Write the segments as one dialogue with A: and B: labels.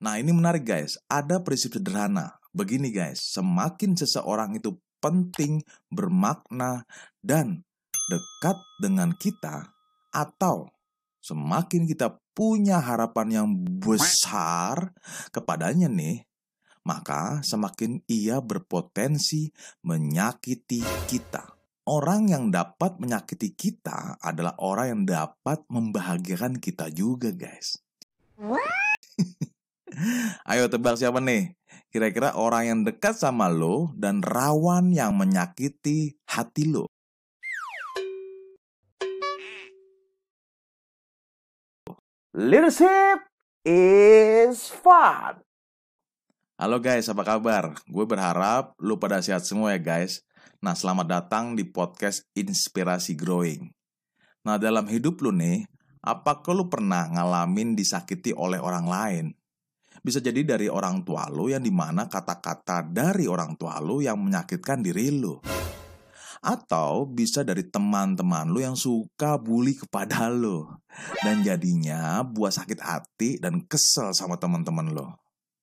A: Nah, ini menarik guys. Ada prinsip sederhana. Begini guys, semakin seseorang itu penting, bermakna, dan dekat dengan kita, atau semakin kita punya harapan yang besar kepadanya nih, maka semakin ia berpotensi menyakiti kita. Orang yang dapat menyakiti kita adalah orang yang dapat membahagiakan kita juga, guys. Ayo tebak siapa nih? Kira-kira orang yang dekat sama lo dan rawan yang menyakiti hati lo.
B: Leadership is fun.
A: Halo guys, apa kabar? Gue berharap lu pada sehat semua ya guys. Nah, selamat datang di podcast Inspirasi Growing. Nah, dalam hidup lu nih, apakah lu pernah ngalamin disakiti oleh orang lain? Bisa jadi dari orang tua lu yang di mana kata-kata dari orang tua lu yang menyakitkan diri lu. Atau bisa dari teman-teman lu yang suka bully kepada lu. Dan jadinya buat sakit hati dan kesel sama teman-teman lu.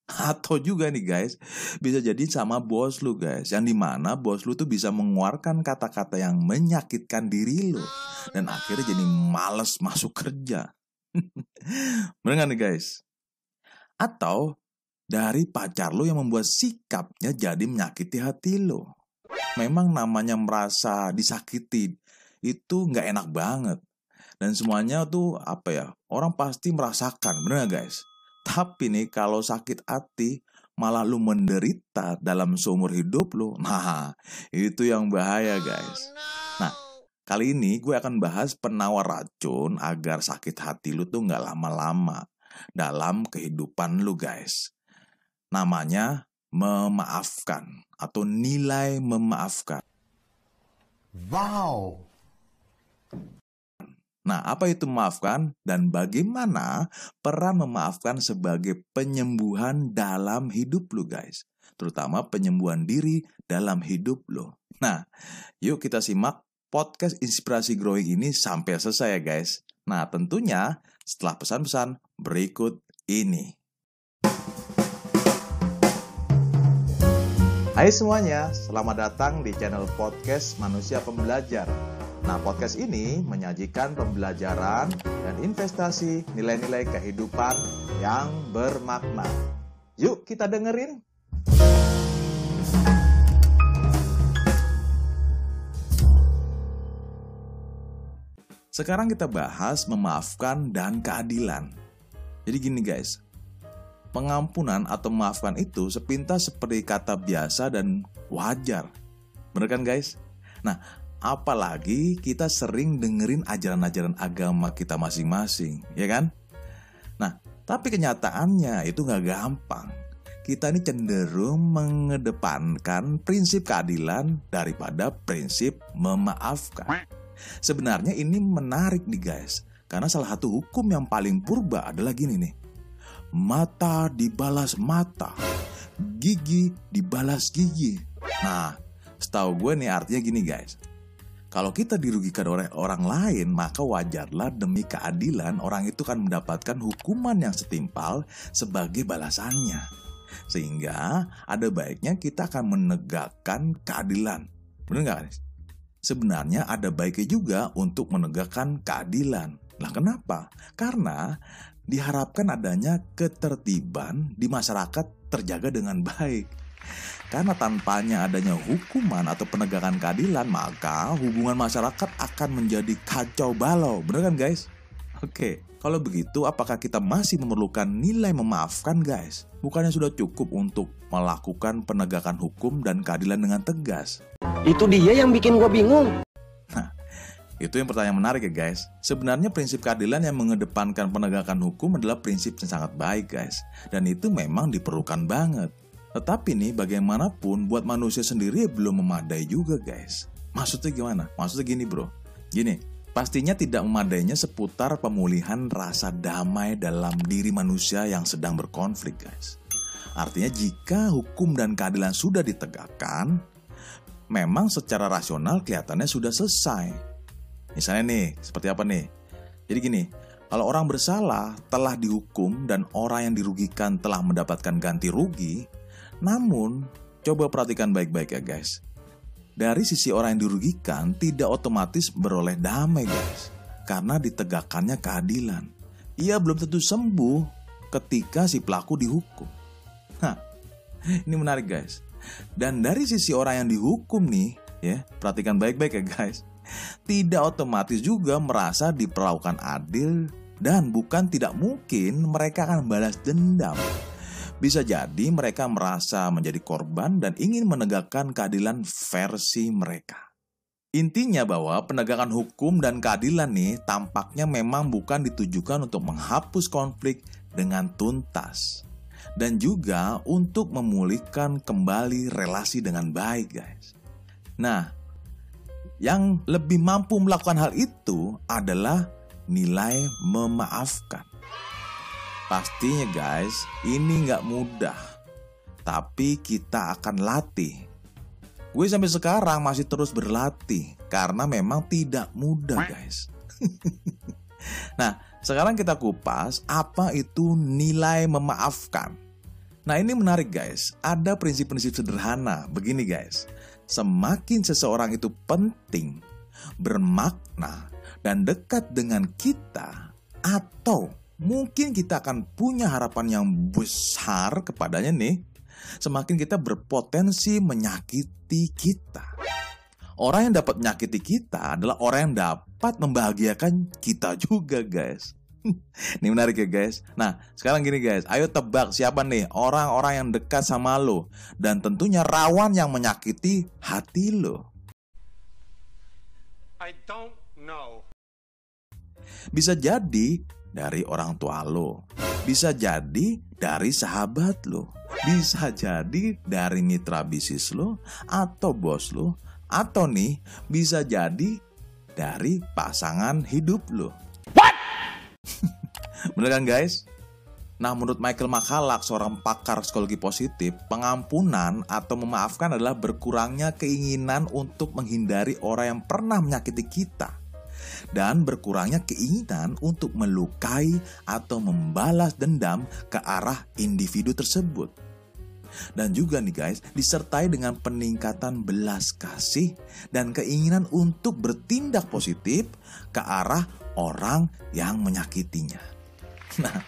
A: Atau juga nih guys, bisa jadi sama bos lu guys. Yang di mana bos lu tuh bisa mengeluarkan kata-kata yang menyakitkan diri lu. Dan akhirnya jadi males masuk kerja. Gak nih guys? Atau dari pacar lu yang membuat sikapnya jadi menyakiti hati lu memang namanya merasa disakiti itu nggak enak banget. Dan semuanya tuh apa ya, orang pasti merasakan, bener gak guys? Tapi nih kalau sakit hati, malah lu menderita dalam seumur hidup lu. Nah, itu yang bahaya guys. Nah, kali ini gue akan bahas penawar racun agar sakit hati lu tuh nggak lama-lama dalam kehidupan lu guys. Namanya memaafkan atau nilai memaafkan.
B: Wow.
A: Nah, apa itu memaafkan dan bagaimana peran memaafkan sebagai penyembuhan dalam hidup lu guys? Terutama penyembuhan diri dalam hidup lo. Nah, yuk kita simak podcast Inspirasi Growing ini sampai selesai ya guys. Nah, tentunya setelah pesan-pesan berikut ini. Hai semuanya, selamat datang di channel podcast Manusia Pembelajar. Nah, podcast ini menyajikan pembelajaran dan investasi nilai-nilai kehidupan yang bermakna. Yuk kita dengerin. Sekarang kita bahas memaafkan dan keadilan. Jadi gini guys, pengampunan atau maafkan itu sepintas seperti kata biasa dan wajar. Bener kan guys? Nah, apalagi kita sering dengerin ajaran-ajaran agama kita masing-masing, ya kan? Nah, tapi kenyataannya itu nggak gampang. Kita ini cenderung mengedepankan prinsip keadilan daripada prinsip memaafkan. Sebenarnya ini menarik nih guys, karena salah satu hukum yang paling purba adalah gini nih mata dibalas mata, gigi dibalas gigi. Nah, setahu gue nih artinya gini guys. Kalau kita dirugikan oleh orang lain, maka wajarlah demi keadilan orang itu kan mendapatkan hukuman yang setimpal sebagai balasannya. Sehingga ada baiknya kita akan menegakkan keadilan. Benar nggak guys? Sebenarnya ada baiknya juga untuk menegakkan keadilan. Lah kenapa? Karena diharapkan adanya ketertiban di masyarakat terjaga dengan baik. Karena tanpanya adanya hukuman atau penegakan keadilan, maka hubungan masyarakat akan menjadi kacau balau. Bener kan guys? Oke, kalau begitu apakah kita masih memerlukan nilai memaafkan guys? Bukannya sudah cukup untuk melakukan penegakan hukum dan keadilan dengan tegas?
B: Itu dia yang bikin gue bingung.
A: Itu yang pertanyaan menarik ya guys. Sebenarnya prinsip keadilan yang mengedepankan penegakan hukum adalah prinsip yang sangat baik guys. Dan itu memang diperlukan banget. Tetapi nih bagaimanapun buat manusia sendiri belum memadai juga guys. Maksudnya gimana? Maksudnya gini bro. Gini, pastinya tidak memadainya seputar pemulihan rasa damai dalam diri manusia yang sedang berkonflik guys. Artinya jika hukum dan keadilan sudah ditegakkan, memang secara rasional kelihatannya sudah selesai. Misalnya nih, seperti apa nih? Jadi gini, Kalau orang bersalah telah dihukum dan orang yang dirugikan telah mendapatkan ganti rugi, namun coba perhatikan baik-baik ya guys. Dari sisi orang yang dirugikan tidak otomatis beroleh damai guys, karena ditegakkannya keadilan. Ia belum tentu sembuh ketika si pelaku dihukum. Nah, ini menarik guys. Dan dari sisi orang yang dihukum nih, ya perhatikan baik-baik ya guys tidak otomatis juga merasa diperlakukan adil dan bukan tidak mungkin mereka akan balas dendam. Bisa jadi mereka merasa menjadi korban dan ingin menegakkan keadilan versi mereka. Intinya bahwa penegakan hukum dan keadilan nih tampaknya memang bukan ditujukan untuk menghapus konflik dengan tuntas. Dan juga untuk memulihkan kembali relasi dengan baik guys. Nah, yang lebih mampu melakukan hal itu adalah nilai memaafkan. Pastinya guys, ini nggak mudah. Tapi kita akan latih. Gue sampai sekarang masih terus berlatih karena memang tidak mudah guys. nah, sekarang kita kupas apa itu nilai memaafkan. Nah ini menarik guys, ada prinsip-prinsip sederhana begini guys semakin seseorang itu penting, bermakna, dan dekat dengan kita, atau mungkin kita akan punya harapan yang besar kepadanya nih, semakin kita berpotensi menyakiti kita. Orang yang dapat menyakiti kita adalah orang yang dapat membahagiakan kita juga, guys. Ini menarik ya guys. Nah sekarang gini guys, ayo tebak siapa nih orang-orang yang dekat sama lo dan tentunya rawan yang menyakiti hati lo. I don't know. Bisa jadi dari orang tua lo, bisa jadi dari sahabat lo, bisa jadi dari mitra bisnis lo atau bos lo, atau nih bisa jadi dari pasangan hidup lo. Bener kan guys? Nah, menurut Michael Makalak, seorang pakar psikologi positif, pengampunan atau memaafkan adalah berkurangnya keinginan untuk menghindari orang yang pernah menyakiti kita. Dan berkurangnya keinginan untuk melukai atau membalas dendam ke arah individu tersebut. Dan juga nih guys, disertai dengan peningkatan belas kasih dan keinginan untuk bertindak positif ke arah orang yang menyakitinya. Nah,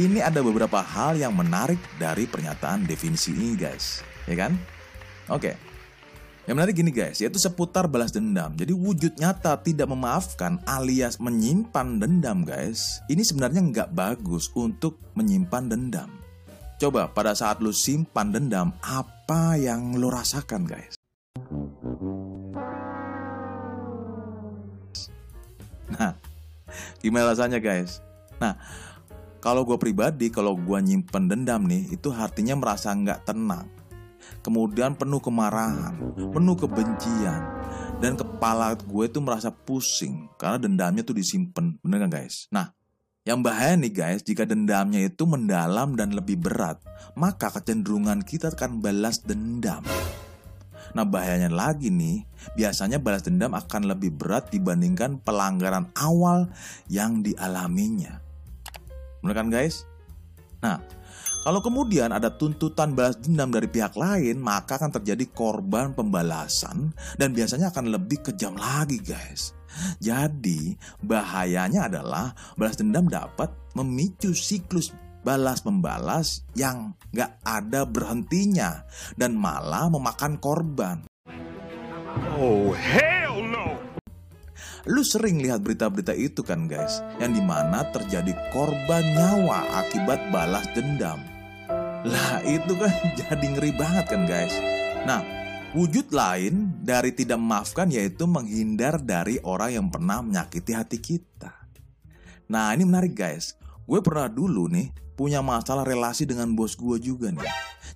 A: ini ada beberapa hal yang menarik dari pernyataan definisi ini guys, ya kan? Oke. Yang menarik gini guys, yaitu seputar balas dendam. Jadi wujud nyata tidak memaafkan alias menyimpan dendam guys. Ini sebenarnya nggak bagus untuk menyimpan dendam. Coba pada saat lu simpan dendam, apa yang lu rasakan guys? Nah, gimana rasanya guys? Nah, kalau gue pribadi, kalau gue nyimpen dendam nih, itu artinya merasa nggak tenang. Kemudian penuh kemarahan, penuh kebencian, dan kepala gue itu merasa pusing karena dendamnya tuh disimpan, bener kan guys? Nah, yang bahaya nih guys, jika dendamnya itu mendalam dan lebih berat, maka kecenderungan kita akan balas dendam. Nah bahayanya lagi nih, biasanya balas dendam akan lebih berat dibandingkan pelanggaran awal yang dialaminya. Benar kan guys? Nah, kalau kemudian ada tuntutan balas dendam dari pihak lain, maka akan terjadi korban pembalasan dan biasanya akan lebih kejam lagi guys. Jadi, bahayanya adalah balas dendam dapat memicu siklus balas membalas yang gak ada berhentinya dan malah memakan korban. Oh, hey! Lu sering lihat berita-berita itu kan guys, yang di mana terjadi korban nyawa akibat balas dendam. Lah itu kan jadi ngeri banget kan guys. Nah, wujud lain dari tidak memaafkan yaitu menghindar dari orang yang pernah menyakiti hati kita. Nah ini menarik guys, gue pernah dulu nih punya masalah relasi dengan bos gue juga nih.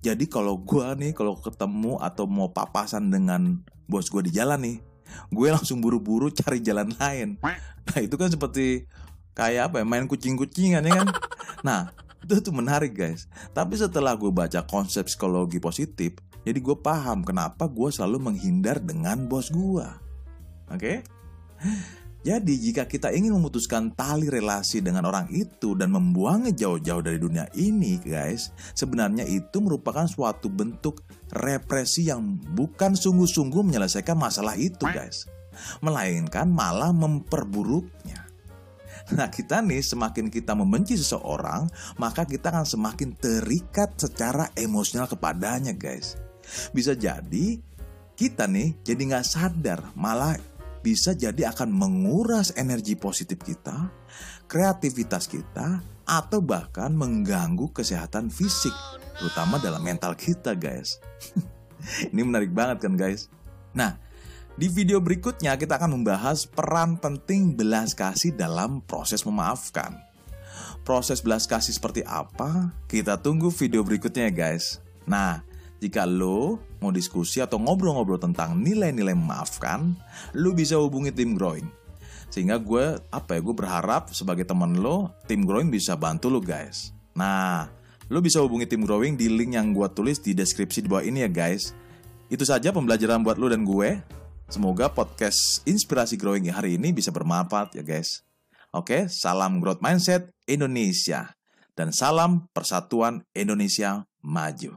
A: Jadi kalau gue nih kalau ketemu atau mau papasan dengan bos gue di jalan nih, gue langsung buru-buru cari jalan lain. Nah itu kan seperti kayak apa ya main kucing-kucingan ya kan. Nah itu tuh menarik guys. Tapi setelah gue baca konsep psikologi positif, jadi gue paham kenapa gue selalu menghindar dengan bos gue. Oke? Okay? Jadi jika kita ingin memutuskan tali relasi dengan orang itu dan membuangnya jauh-jauh dari dunia ini guys, sebenarnya itu merupakan suatu bentuk represi yang bukan sungguh-sungguh menyelesaikan masalah itu guys. Melainkan malah memperburuknya. Nah kita nih semakin kita membenci seseorang Maka kita akan semakin terikat secara emosional kepadanya guys Bisa jadi kita nih jadi nggak sadar malah bisa jadi akan menguras energi positif kita, kreativitas kita, atau bahkan mengganggu kesehatan fisik, terutama dalam mental kita, guys. Ini menarik banget kan, guys? Nah, di video berikutnya kita akan membahas peran penting belas kasih dalam proses memaafkan. Proses belas kasih seperti apa? Kita tunggu video berikutnya ya guys. Nah, jika lo mau diskusi atau ngobrol-ngobrol tentang nilai-nilai memaafkan, lo bisa hubungi tim growing. Sehingga gue, apa ya, gue berharap sebagai teman lo, tim growing bisa bantu lo guys. Nah, lo bisa hubungi tim growing di link yang gue tulis di deskripsi di bawah ini ya guys. Itu saja pembelajaran buat lo dan gue. Semoga podcast Inspirasi Growing hari ini bisa bermanfaat ya guys. Oke, salam growth mindset Indonesia. Dan salam persatuan Indonesia maju.